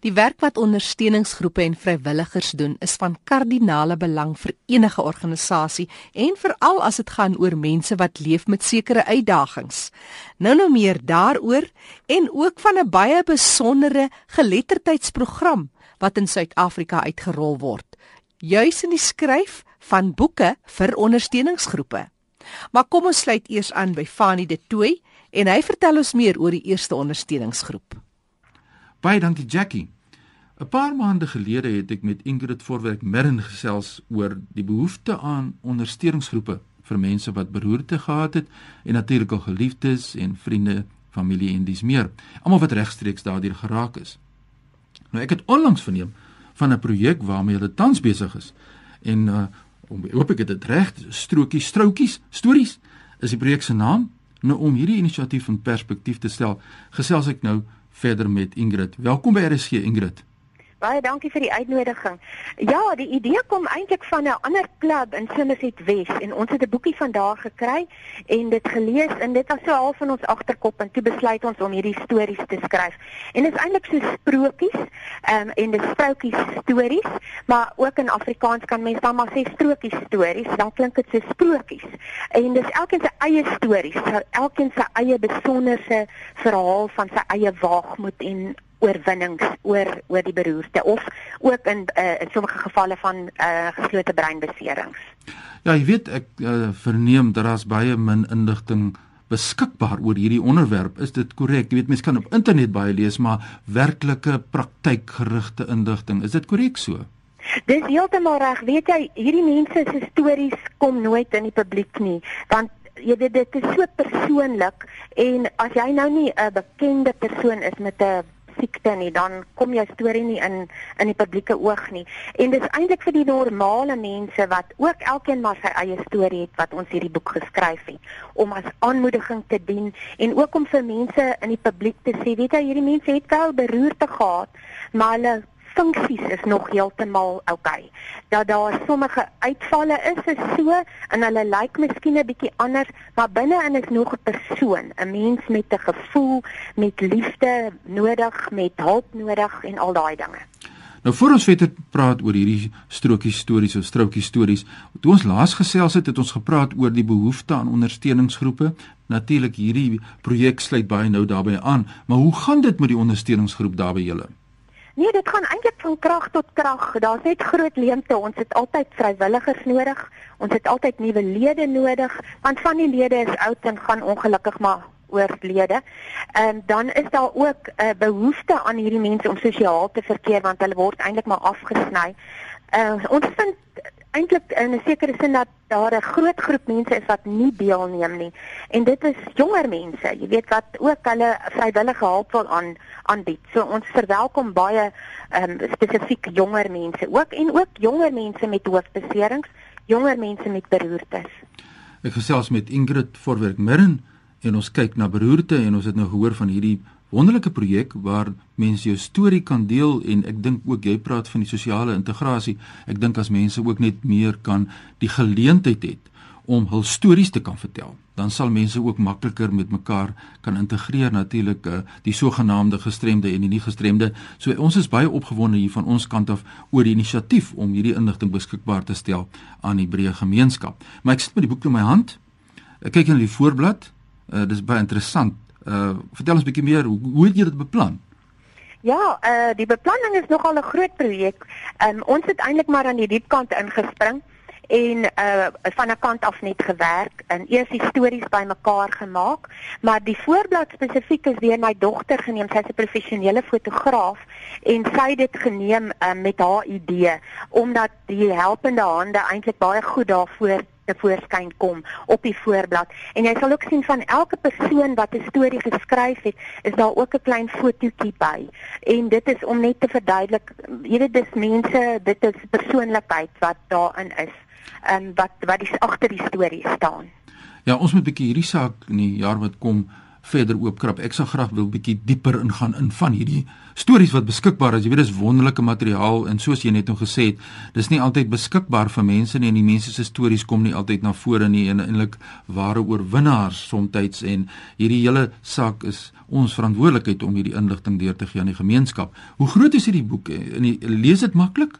Die werk wat ondersteuningsgroepe en vrywilligers doen, is van kardinale belang vir enige organisasie en veral as dit gaan oor mense wat leef met sekere uitdagings. Nou nou meer daaroor en ook van 'n baie besondere geletterdheidsprogram wat in Suid-Afrika uitgerol word, juis in die skryf van boeke vir ondersteuningsgroepe. Maar kom ons sluit eers aan by Fanie De Tooy en hy vertel ons meer oor die eerste ondersteuningsgroep. Baie dankie Jackie. 'n Paar maande gelede het ek met Ingrid Voorwerk Merren gesels oor die behoefte aan ondersteuningsgroepe vir mense wat beroerte gehad het en natuurlik al geliefdes en vriende, familie en dis meer, almal wat regstreeks daardeur geraak is. Nou ek het onlangs verneem van 'n projek waarmee hulle tans besig is en uh om hoop ek dit reg strokies stroutjies stories is die projek se naam nou om hierdie inisiatief in perspektief te stel gesels ek nou verder met Ingrid. Welkom by RSG Ingrid. Baie dankie vir die uitnodiging. Ja, die idee kom eintlik van 'n ander klub in Somerset Wes en ons het 'n boekie van daar gekry en dit gelees en dit was so half van ons agterkop en toe besluit ons om hierdie stories te skryf. En dit is eintlik so sprokies, ehm um, en dis sprokies stories, maar ook in Afrikaans kan mense dan maar sê strokies stories, dan klink dit so sprokies. En dis elkeen se eie stories, elkeen se eie besonderse verhaal van sy eie waagmoed en oorwinnings oor oor die beroerte of ook in uh, in sommige gevalle van uh, geslote breinbeserings. Ja, jy weet ek uh, verneem dat daar's baie min inligting beskikbaar oor hierdie onderwerp. Is dit korrek? Jy weet mense kan op internet baie lees, maar werklike praktykgerigte inligting, is dit korrek so? Dis heeltemal reg. Weet jy, hierdie mense se stories kom nooit in die publiek nie, want jy weet dit is so persoonlik en as jy nou nie 'n bekende persoon is met 'n siekte nie, dan kom jou storie nie in in die publieke oog nie. En dis eintlik vir die normale mense wat ook elkeen maar sy eie storie het wat ons hierdie boek geskryf het om as aanmoediging te dien en ook om vir mense in die publiek te sê, weet jy, hierdie mense het wel beroerte gehad, maar hulle funksies is nog heeltemal oukei. Okay. Dat daar sommige uitvalle is is so en hulle lyk miskien 'n bietjie anders, maar binne-in is nog 'n persoon, 'n mens met 'n gevoel, met liefde nodig, met hulp nodig en al daai dinge. Nou voor ons verder praat oor hierdie strokie stories of strokie stories, toe ons laas gesels het, het ons gepraat oor die behoefte aan ondersteuningsgroepe. Natuurlik hierdie projek sluit baie nou daarbey aan, maar hoe gaan dit met die ondersteuningsgroep daarby julle? Nee, dit gaan eintlik van krag tot krag. Daar's net groot leemte. Ons het altyd vrywilligers nodig. Ons het altyd nuwe lede nodig, want van die lede is oud en gaan ongelukkig maar oorlede. En dan is daar ook 'n uh, behoefte aan hierdie mense om sosiaal te verkeer want hulle word eintlik maar afgesny. Uh, ons vind eintlik in 'n sekere sin dat daar 'n groot groep mense is wat nie deelneem nie. En dit is jonger mense, jy weet wat ook hulle vrywillige hulp wil aan aanbied. So ons verwelkom baie ehm um, spesifiek jonger mense ook en ook jonger mense met hoofbeserings, jonger mense met beroertes. Ek gesels met Ingrid Voorwerk Mirren en ons kyk na beroerte en ons het nou gehoor van hierdie wonderlike projek waar mense jou storie kan deel en ek dink ook jy praat van die sosiale integrasie. Ek dink as mense ook net meer kan die geleentheid het om hul stories te kan vertel, dan sal mense ook makliker met mekaar kan integreer natuurlik uh, die sogenaamde gestremde en die nie gestremde. So ons is baie opgewonde hier van ons kant af oor die inisiatief om hierdie inligting beskikbaar te stel aan die breë gemeenskap. Maar ek sit met die boek in my hand. Ek kyk in die voorblad. Uh, dis baie interessant Uh vertel ons bietjie meer hoe hoe het jy dit beplan? Ja, uh die beplanning is nogal 'n groot projek. Um ons het eintlik maar aan die diepkant ingespring en uh van 'n kant af net gewerk en eers die stories bymekaar gemaak, maar die voorblad spesifiek is deur my dogter geneem. Sy's 'n professionele fotograaf en sy het dit geneem uh, met haar idee omdat die helpende hande eintlik baie goed daarvoor voorskyn kom op die voorblad. En jy sal ook sien van elke persoon wat 'n storie geskryf het, is daar ook 'n klein fotootjie by. En dit is om net te verduidelik, jy weet dis mense, dit is persoonlikheid wat daarin is. En um, wat wat die agter die storie staan. Ja, ons moet 'n bietjie hierdie saak in die jaar wat kom verder oopkrap. Ek sal graag wil bietjie dieper ingaan in van hierdie stories wat beskikbaar is. Jy weet dis wonderlike materiaal en soos jy net nou gesê het, dis nie altyd beskikbaar vir mense nie en die mense se stories kom nie altyd na vore nie en eintlik ware oorwinnaars soms en hierdie hele saak is ons verantwoordelikheid om hierdie inligting deur te gee aan die gemeenskap. Hoe groot is hierdie boek? En lees dit maklik?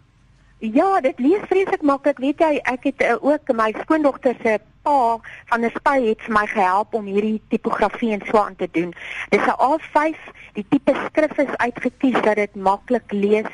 Ja, dit lees vreeslik maklik. Weet jy, ek het uh, ook my skoondogter se pa van 'n spy het vir my gehelp om hierdie tipografie en so aan te doen. Dis 'n A5, die tipe skrif is uitgekies dat dit maklik lees.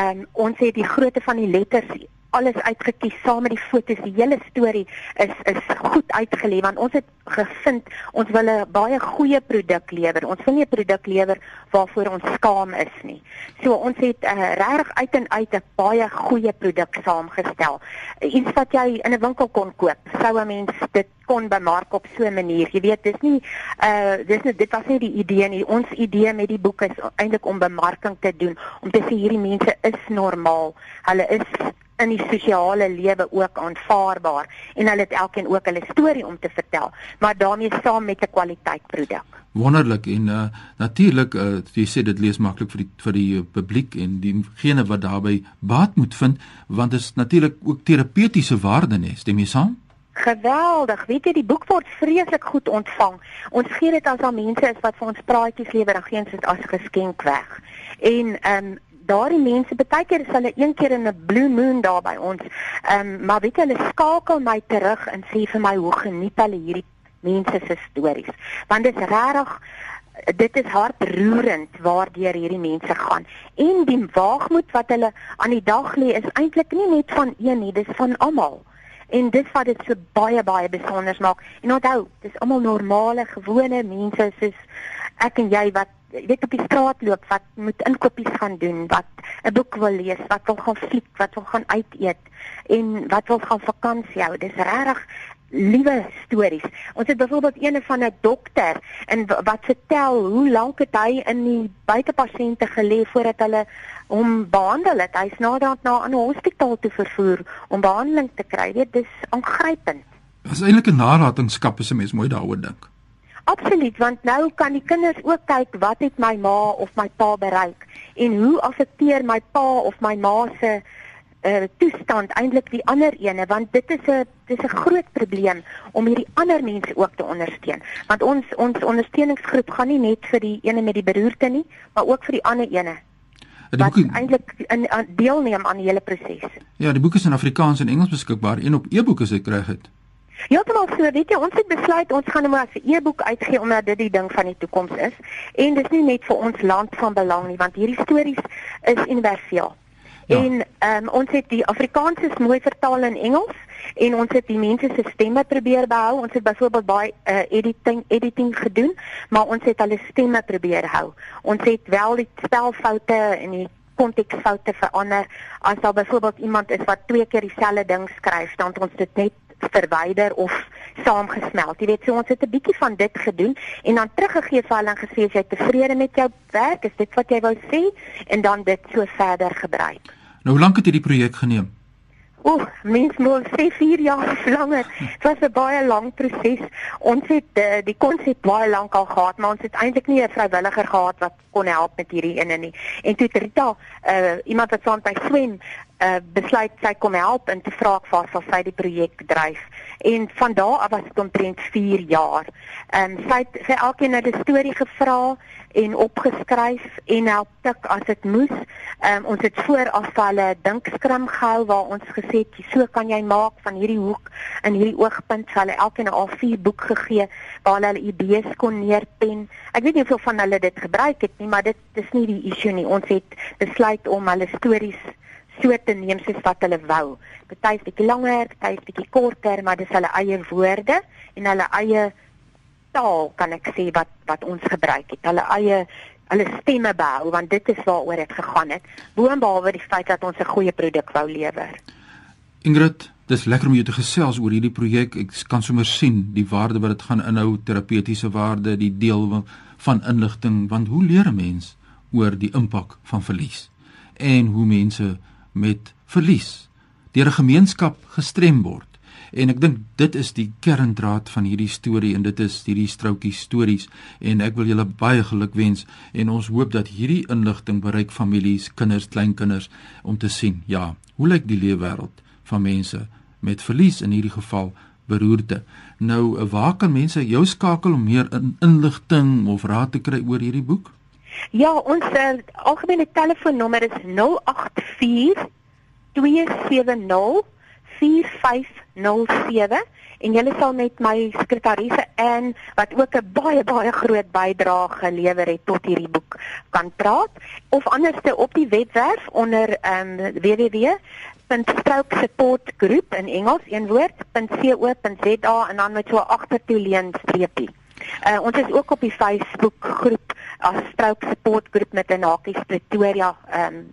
Um, ons het die grootte van die letters alles uitgekies saam met die fotos. Die hele storie is is goed uitgelê want ons het gevind ons wil 'n baie goeie produk lewer. Ons wil nie 'n produk lewer waarvoor ons skaam is nie. So ons het uh, regtig uit en uit 'n baie goeie produk saamgestel. Iets wat jy in 'n winkel kon koop. Sou 'n mens dit kon bemark op so 'n manier. Jy weet, dis nie uh dis nie dit was nie die idee nie. Ons idee met die boek is eintlik om bemarking te doen, om te sê hierdie mense is normaal. Hulle is in die sosiale lewe ook aanvaarbaar en hulle het elkeen ook hulle storie om te vertel, maar daarmee saam met 'n kwaliteitproduk. Wonderlik en uh, natuurlik uh, jy sê dit lees maklik vir die vir die uh, publiek en diegene wat daarbey baat moet vind want dit is natuurlik ook terapeutiese waarde nê, stem jy saam? Geweldig. Weet jy, die boek word vreeslik goed ontvang. Ons gee dit as al mense is wat vir ons praatjies lewer en gee dit as geskenk weg. En ehm um, daardie mense baie keer is hulle een keer in 'n blue moon daar by ons. Ehm um, maar weet jy hulle skakel my terug en sê vir my hoe geniet hulle hierdie mense se stories. Want dit is regtig dit is hartroerend waardeur hierdie mense gaan. En die waagmoed wat hulle aan die dag lê is eintlik nie net van een nie, dis van almal. En dit wat dit so baie baie besonder maak. En onthou, dis almal normale, gewone mense soos ek en jy wat weet op die straat loop wat moet inkopies gaan doen, wat 'n boek wil lees, wat wil gaan fliek, wat wil gaan uit eet en wat wil gaan vakansie hou. Dis regtig liewe stories. Ons het byvoorbeeld eene van 'n dokter en wat vertel hoe lank het hy in die buitepasiënte gelê voordat hulle hom behandel het. Hy's naderhand na 'n hospitaal toe vervoer om behandeling te kry. Dit is aangrypend. Dit is eintlik 'n nalatenskap as 'n mens mooi daaroor dink. Absoluut, want nou kan die kinders ook kyk wat het my ma of my pa bereik en hoe affekteer my pa of my ma se uh, toestand eintlik die ander ene want dit is 'n dis 'n groot probleem om hierdie ander mense ook te ondersteun. Want ons ons ondersteuningsgroep gaan nie net vir die ene met die beroerte nie, maar ook vir die ander ene. Die wat eintlik in deelneem aan die hele proses. Ja, die boek is in Afrikaans en Engels beskikbaar en op e-boek as jy kry dit. Ja, dit was so, weet jy, ons het besluit ons gaan nou maar 'n e-boek uitgee omdat dit die ding van die toekoms is. En dis nie net vir ons land van belang nie, want hierdie stories is universeel. Ja. En ehm um, ons het die Afrikaans is mooi vertaal in Engels en ons het die mense se stemme probeer behou. Ons het byvoorbeeld baie uh, editing editing gedoen, maar ons het hulle stemme probeer hou. Ons het wel die spelfoute en die konteksfoute verander. As daar byvoorbeeld iemand is wat twee keer dieselfde ding skryf, dan het ons dit net verwyder of saamgesmelt. Jy weet, so ons het 'n bietjie van dit gedoen en dan teruggegee vir hulle en gesê as jy tevrede met jou werk, is dit wat jy wou sê en dan dit so verder gebruik. Nou hoe lank het hierdie projek geneem? Oeh, mens moet sê 4 jaar langer. Dit was 'n baie lang proses. Ons het uh, die konsep baie lank al gehad, maar ons het eintlik nie 'n vrywilliger gehad wat kon help met hierdie ene nie. En toe Rita, uh, iemand wat saam by swem, uh, besluit sy kom help en te vra ek vir sy die projek dryf. En van daar af was dit omtrent 4 jaar. Ehm um, sy het sy elkeen 'n storie gevra en opgeskryf en help tik as dit moes. Ehm um, ons het vooraf hulle dinkskrim gehou waar ons gesê het so kan jy maak van hierdie hoek en hierdie oogpunt vir hulle elkeen 'n A4 boek gegee waar hulle hulle idees kon neerpen. Ek weet nie hoeveel van hulle dit gebruik het nie, maar dit is nie die issue nie. Ons het besluit om hulle stories so te neem soos wat hulle wou. Party's bietjie langer, party's bietjie korter, maar dis hulle eie woorde en hulle eie taal kan ek sê wat wat ons gebruik het. Hulle eie hulle stemme behou want dit is waaroor dit gegaan het. Boonbehalwe die feit dat ons 'n goeie produk wou lewer. Ingrid, dis lekker om jou te gesels oor hierdie projek. Ek kan sommer sien die waarde wat dit gaan inhou, terapeutiese waarde, die deel van inligting, want hoe leer 'n mens oor die impak van verlies en hoe mense met verlies deur 'n gemeenskap gestrem word En ek dink dit is die kerndraad van hierdie storie en dit is hierdie stroutjie stories en ek wil julle baie geluk wens en ons hoop dat hierdie inligting bereik families, kinders, kleinkinders om te sien, ja, hoe lyk die lewe wêreld van mense met verlies in hierdie geval beroerte. Nou, waar kan mense jou skakel om meer in, inligting of raad te kry oor hierdie boek? Ja, ons uh, algemene telefoonnommer is 084 270 4507 en julle sal met my sekretarisse en wat ook 'n baie baie groot bydrae gelewer het tot hierdie boek kan praat of anderste op die webwerf onder um, www stroke group in Engels een woord.co.za en dan met so agtertoe leen streepie. Uh, ons is ook op die Facebook groep as stroke support group met 'n hakie Pretoria um,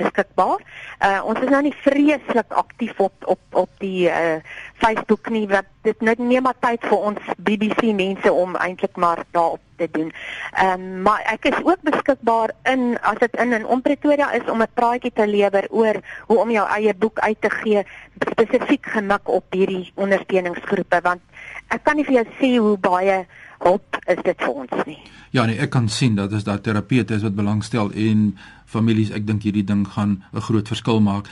beskikbaar. Uh ons is nou nie vreeslik aktief op op op die uh Facebook nie wat dit net neem maar tyd vir ons BBC mense om eintlik maar daarop te doen. Ehm um, maar ek is ook beskikbaar in as dit in in om Pretoria is om 'n praatjie te lewer oor hoe om jou eie boek uit te gee spesifiek gemik op hierdie ondersteuningsgroepe want ek kan nie vir jou sê hoe baie hulp is dit vir ons nie. Ja nee, ek kan sien dat is daar terapeute is wat belangstel en families, ek dink hierdie ding gaan 'n groot verskil maak.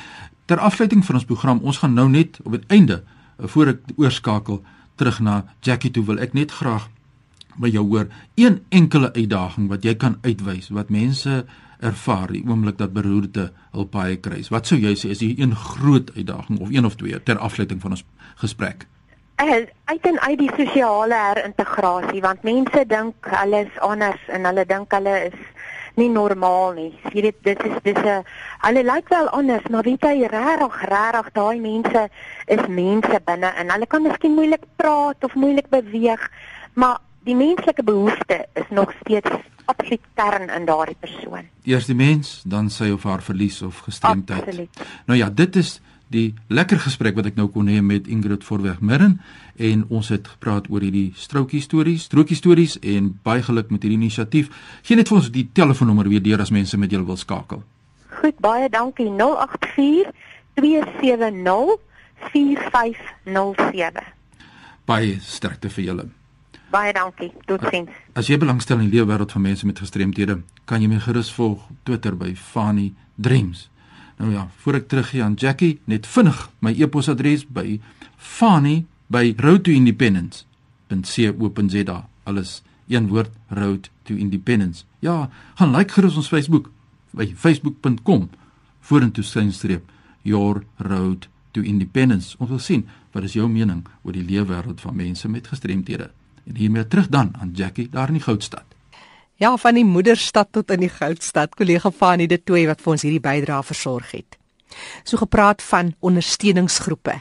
Ter afsluiting van ons program, ons gaan nou net op die einde voor ek oorskakel terug na Jackie toe wil ek net graag by jou hoor een enkele uitdaging wat jy kan uitwys wat mense ervaar die oomblik dat beroerte hul paai kruis. Wat sou jy sê is die een groot uitdaging of een of twee ter afsluiting van ons gesprek? Uh, uit en uit die sosiale herintegrasie want mense dink hulle is anders en hulle dink hulle is nie normaal nie. Jy weet dit is dis 'n hulle lyk wel anders, maar weet jy regtig regtig daai mense is mense binne en hulle kan miskien moeilik praat of moeilik beweeg, maar die menslike behoefte is nog steeds absoluut kern in daardie persoon. Eers die mens, dan sy of haar verlies of gestremdheid. Nou ja, dit is die lekker gesprek wat ek nou kon hê met Ingrid Forweg Mirren en ons het gepraat oor hierdie stroutjie stories, strokie stories en baie geluk met hierdie inisiatief. Geen net vir ons die telefoonnommer weer deur as mense met julle wil skakel. Goed, baie dankie 084 270 4507. Baie sterkte vir julle. Baie dankie. Totsiens. As jy belangstel in die lewe wêreld van mense met gestremthede, kan jy my gerus volg Twitter by Fani Dreams. Nou ja, voor ek teruggee aan Jackie, net vinnig my e-posadres by fani@roadtoindependence.co.za. Alles een woord road to independence. Ja, gaan like gerus ons Facebook by facebook.com vorentoe skynstreep your road to independence. Ons wil sien wat is jou mening oor die lewe wêreld van mense met gestremthede. En hiermee terug dan aan Jackie daar in die Goudstad. Ja, van die moederstad tot in die Goudstad, kollega Fanie de Tooi wat vir ons hierdie bydrae versorg het. So gepraat van ondersteuningsgroepe.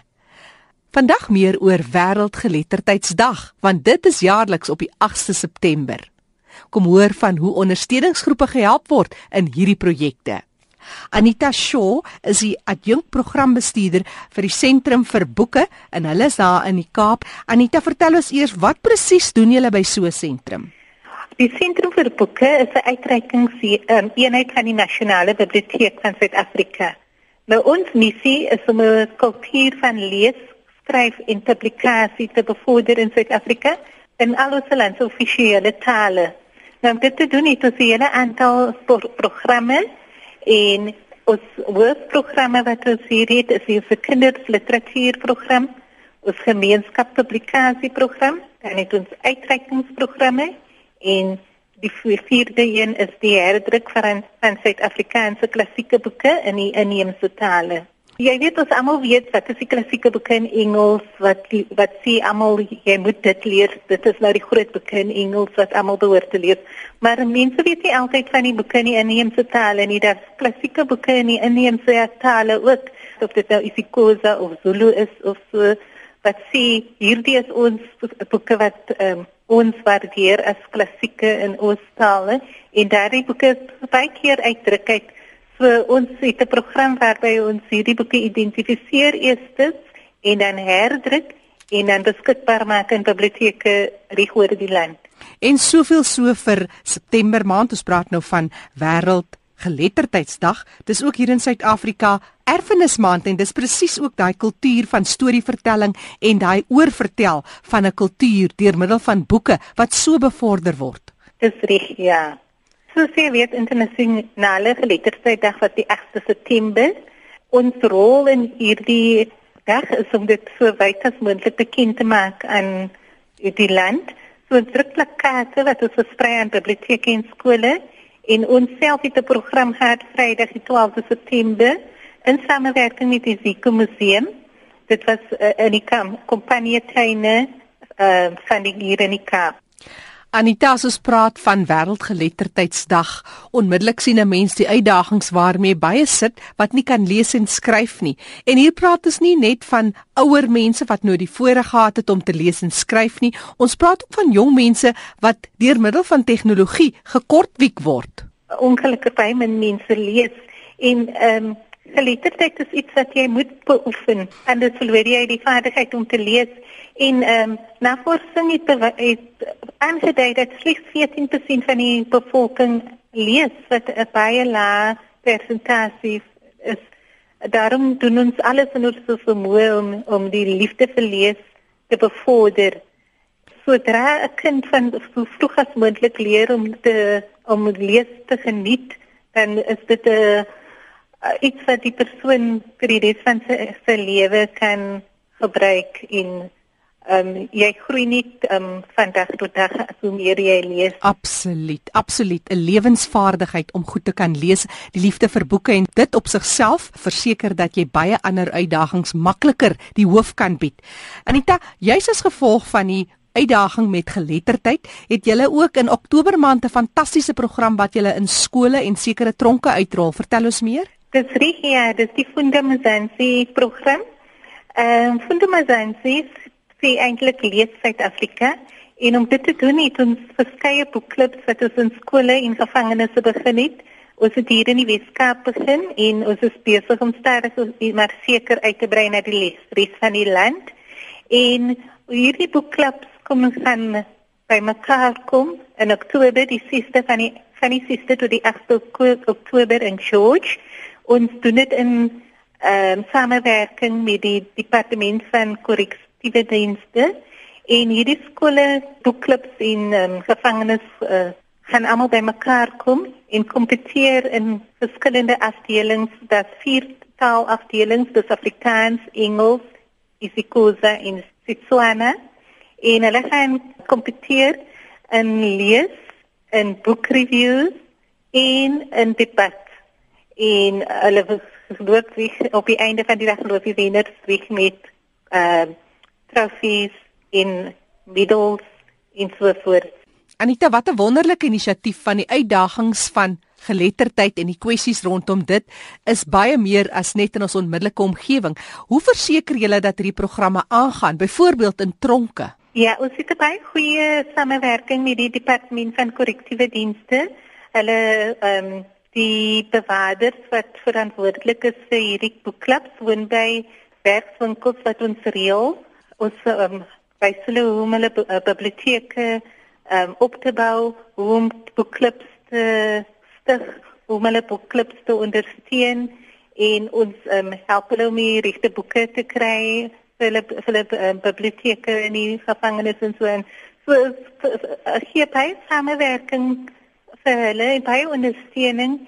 Vandag meer oor Wêreldgeletterdheidsdag, want dit is jaarliks op die 8ste September. Kom hoor van hoe ondersteuningsgroepe gehelp word in hierdie projekte. Anita Shaw is die adjunkprogrambestuurder vir die Sentrum vir Boeke en hulle is daar in die Kaap. Anita, vertel ons eers wat presies doen julle by so 'n sentrum? Die Sentrum vir Boeke is 'n uitreikingseenheid van die Nasionale Biblioteek van Suid-Afrika. Nou ons missie is om 'n kultuur van lees, skryf en publikasie te bevorder in Suid-Afrika in al ons lande offisiële tale. Nou om dit te doen het ons 'n hele aantal programme en ons hoofprogramme wat ons hier het is die vir kinders literatuurprogram, ons gemeenskapspublikasieprogram, dan het ons uitreikingsprogramme En die vierde een is die herdruk van van Suid-Afrikaanse klassieke boeke in die inheemse tale. Jy weet ons almal weet wat is die klassieke boeke in Engels wat die, wat sê almal jy moet dit leer. Dit is nou die groot boeke in Engels wat almal behoort te leer. Maar mense weet nie altyd van die boeke in die inheemse tale nie. Daar's klassieke boeke in die inheemse tale ook. Of dit nou isiXhosa of Zulu is of so wat sê hierdie is ons boeke wat um, ons waardeer as klassieke in ons tale en daardie boeke baie keer uitdruk uit so ons het 'n program waarby ons hierdie boeke identifiseer eers en dan herdruk en dan beskikbaar maak in biblioteke reg oor die land. En soveel so vir September maand ons praat nou van wêreld Geletterdheidsdag. Dis ook hier in Suid-Afrika Erfenismaand en dis presies ook daai kultuur van storievertelling en daai oorvertel van 'n kultuur deur middel van boeke wat so bevorder word. Dis reg, ja. So sê weet internasionale geletterdheidsdag wat die 8de September ons rol in hierdie dag is om dit so wyd as moontlik bekend te maak aan die land. So druk plakate wat ons versprei aan biblioteke en skole en ons self het 'n program gehad Vrydag die 12de September in samewerking met die Ziko Museum. Dit was uh, in die kamp, kompanie tuine uh, van die hier in die Kaap. Anita as praat van wêreldgeletterdheidsdag. Onmiddellik sien 'n mens die uitdagings waarmee baie sit wat nie kan lees en skryf nie. En hier praat ons nie net van ouer mense wat nou die voorreg gehad het om te lees en skryf nie. Ons praat ook van jong mense wat deur middel van tegnologie gekortwiek word. Ongelukkig baie min mense lees en ehm um, geletterdheid is iets wat jy moet beoefen. Anders verloor jy die vaardigheid om te lees En ehm um, navorsing het aangedui dat slegs 14% van die bevolking lees wat 'n baie lae persentasie is. Daarom doen ons alles in ons vermoë om om die liefde vir lees te bevorder. Sodra 'n kind van so vroeg as moontlik leer om te om lees te geniet, dan is dit 'n uh, iets wat die persoon vir die res van sy, lewe kan gebruik in ehm um, jy groei nie ehm um, van dag tot dag hoe meer jy lees. Absoluut, absoluut 'n lewensvaardigheid om goed te kan lees, die liefde vir boeke en dit op sigself verseker dat jy baie ander uitdagings makliker die hoof kan bied. Anita, jy's as gevolg van die uitdaging met geletterdheid, het julle ook in Oktober maand 'n fantastiese program wat julle in skole en sekere tronke uitrol. Vertel ons meer. Dis reg, ja, dis die Fundamentansie program. Ehm um, Fundamentansie sê eintlik lees Suid-Afrika en om dit te doen het ons verskeie boekklubs wat ons in skole en gevangenisse begin het. Ons het hier in die Weskaap begin en ons is besig om stadig maar seker uit te brei na die les, res van die land. En hierdie boekklubs kom ons gaan by mekaar kom in Oktober die 6de van die van die 6de tot die 8de Oktober in George. Ons doen dit in ehm um, samewerking met die departement van korreksie korrektiewe dienste. En hierdie skole boekklubs en um, gevangenes uh, gaan almal bymekaar kom en kompeteer in verskillende afdelings. Dat vier taalafdelings dis Afrikaans, Engels, isiXhosa en Setswana. En hulle gaan kompeteer in lees en boekreviews en in debat en hulle loop op die einde van die dag loop die wenners weg met uh trofees en medals en so voort. Anita, wat 'n wonderlike inisiatief van die uitdagings van geletterdheid en die kwessies rondom dit is baie meer as net in ons onmiddellike omgewing. Hoe verseker julle dat hierdie programme aangaan, byvoorbeeld in tronke? Ja, ons het baie goeie samewerking met die departement van korrektiewe dienste. Hulle ehm um, die bewaarders wat verantwoordelik is vir hierdie boekklubs woon by werkswinkels wat ons reël. Ons um, by hulle hoe hulle uh, biblioteke um, op te bou, hoe om boekklubs te stig, hoe hulle boekklubs te ondersteun en ons um, help hulle om die regte boeke te kry vir hulle vir hulle um, biblioteke in die gevangenes en so en so hier by samewerking vir hulle by ondersteuning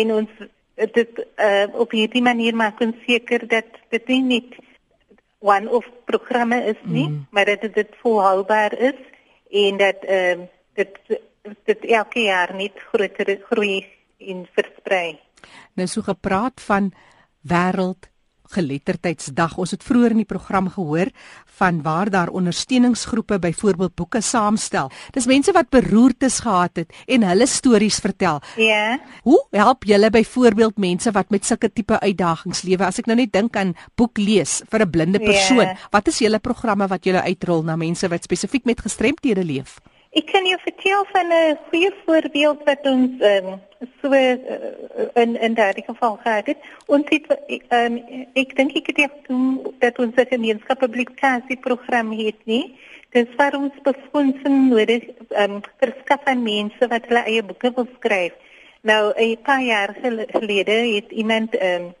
en ons dit uh, op hierdie manier maak ons seker dat dit nie net one of programme is nie, mm. maar dat dit volhoubaar is en dat ehm uh, dit dit elke jaar net groter groei en versprei. Nou so gepraat van wêreld geletterdheidsdag. Ons het vroeër in die program gehoor van waar daar ondersteuningsgroepe byvoorbeeld boeke saamstel. Dis mense wat beroertes gehad het en hulle stories vertel. Ja. Hoe help julle byvoorbeeld mense wat met sulke tipe uitdagings lewe? As ek nou net dink aan boek lees vir 'n blinde persoon, ja. wat is julle programme wat julle uitrol na mense wat spesifiek met gestremthede leef? Ek kan jou vertel van 'n goeie voorbeeld wat ons um, so uh, in in daardie geval gehad het. Ons het um, ek dink ek het gedoen dat ons 'n gemeenskapspublikasie program het nie. Dis vir ons befondsing nodig um, verskaf aan mense wat hulle eie boeke wil skryf. Nou 'n paar jaar gelede het iemand um,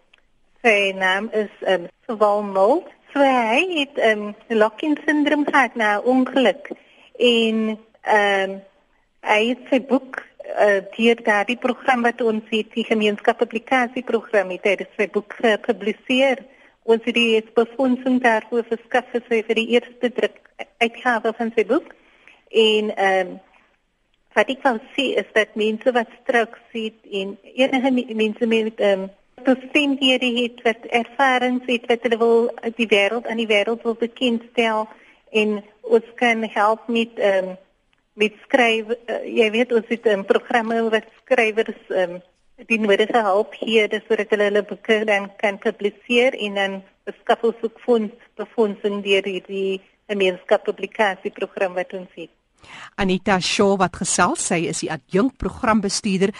sy naam is um, Sewal Mold. So hy het um, lock-in syndroom gehad na ongeluk en ehm um, hy het sy boek uh, deur daardie program wat ons het die gemeenskap publikasie program het hy sy boek gepubliseer. Ons het die befondsing daarvoor verskaf vir die eerste druk uitgawe van sy boek. En ehm um, wat ek wou sê is dat mense wat strook sien en enige mense met ehm um, toestemming het wat ervarings het wat hulle wil die wêreld aan die wêreld wil bekendstel en ons kan help met ehm um, met skryf uh, jy weet ons het 'n um, programme wat skrywers ehm um, die nodige hulp gee sodat hulle hulle boeke dan kan publiseer en dan beskaf ons ook fonds befondsing deur die gemeenskap publikasie program wat ons het. Anita Shaw wat gesels, sy is die adjunk programbestuurder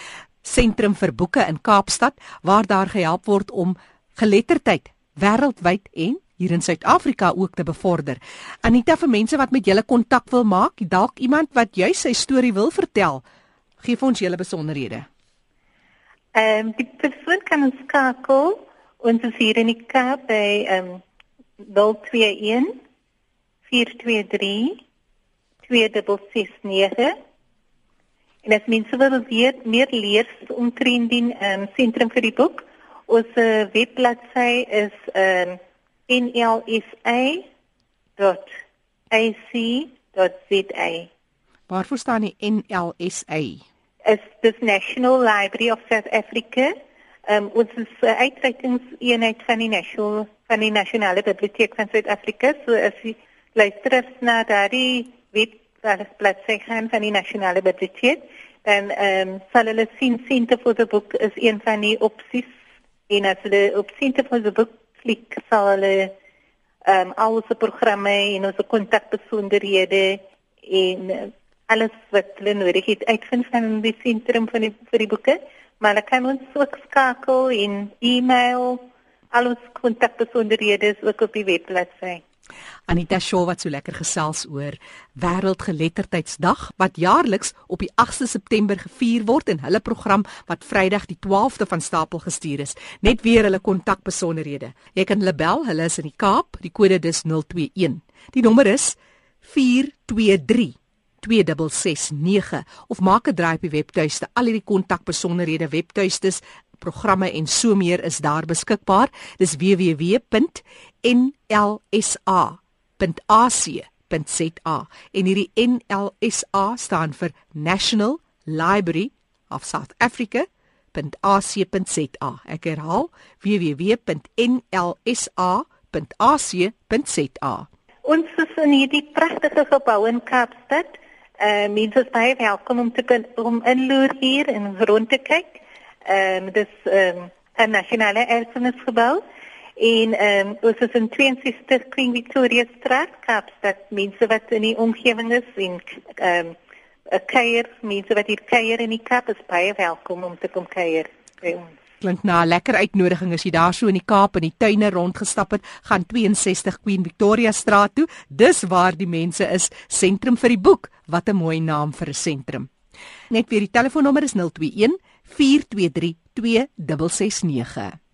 Sentrum vir Boeke in Kaapstad waar daar gehelp word om geletterdheid wêreldwyd en hier in Suid-Afrika ook te bevorder. Anita vir mense wat met julle kontak wil maak, dalk iemand wat jy sy storie wil vertel, gee ons julle besonderhede. Ehm um, die persoon kan ons skakel ons is hier in die Kaap by ehm um, 021 423 2669. En as mense wil weet meer leer omtrent die um, sentrum vir die boek, ons uh, webbladsy is um, nlsa.ac.za. Waarvoor staan die NLSA? Is the National Library of South Africa. Um, ons is 'n uh, uitreikingseenheid van die National van die Nasionale Biblioteek van Suid-Afrika. So as jy luister na daardie webwerf sê gaan van die nasionale biblioteek dan ehm um, sal hulle sien Center for the Book is een van die opsies en as hulle op Center for the Book klik sal hulle ehm um, al ons programme en ons kontakbesonderhede en uh, alles wat hulle nodig het uitvind van die sentrum van die vir die boeke. Maar hulle kan ons ook skakel in e-mail al ons kontakbesonderhede is ook op die webblad sê Anita Shaw wat so lekker gesels oor Wêreldgeletterdheidsdag wat jaarliks op die 8de September gevier word in hulle program wat Vrydag die 12de van stapel gestuur is. Net weer hulle kontakbesonderhede. Jy kan hulle bel, hulle is in die Kaap, die kode dis 021. Die nommer is 423 2669 of maak 'n draai op die webtuiste. Al hierdie kontakbesonderhede, webtuistes, programme en so meer is daar beskikbaar. Dis www.nlsa.ac.za en hierdie NLSA staan vir National Library of South Africa .ac.za. Ek herhaal www.nlsa.ac.za. Ons is in hierdie pragtige gebou in Kaapstad. Uh mense is baie welkom om te kan om inloer hier en rond te kyk. Ehm um, dis ehm um, 'n nasionale erfenisgebou en ehm um, ons is in 62 Queen Victoria Straat, Kaapstad. Mense wat in die omgewing is en ehm um, 'n kuier, mense wat hier kuier in die Kaap is baie welkom om te kom kuier by ons. Klink na 'n lekker uitnodiging as jy daar so in die Kaap in die tuine rondgestap het, gaan 62 Queen Victoria Straat toe. Dis waar die mense is, sentrum vir die boek. Wat 'n mooi naam vir 'n sentrum. Net weer die telefoonnommer is 021 423 2669.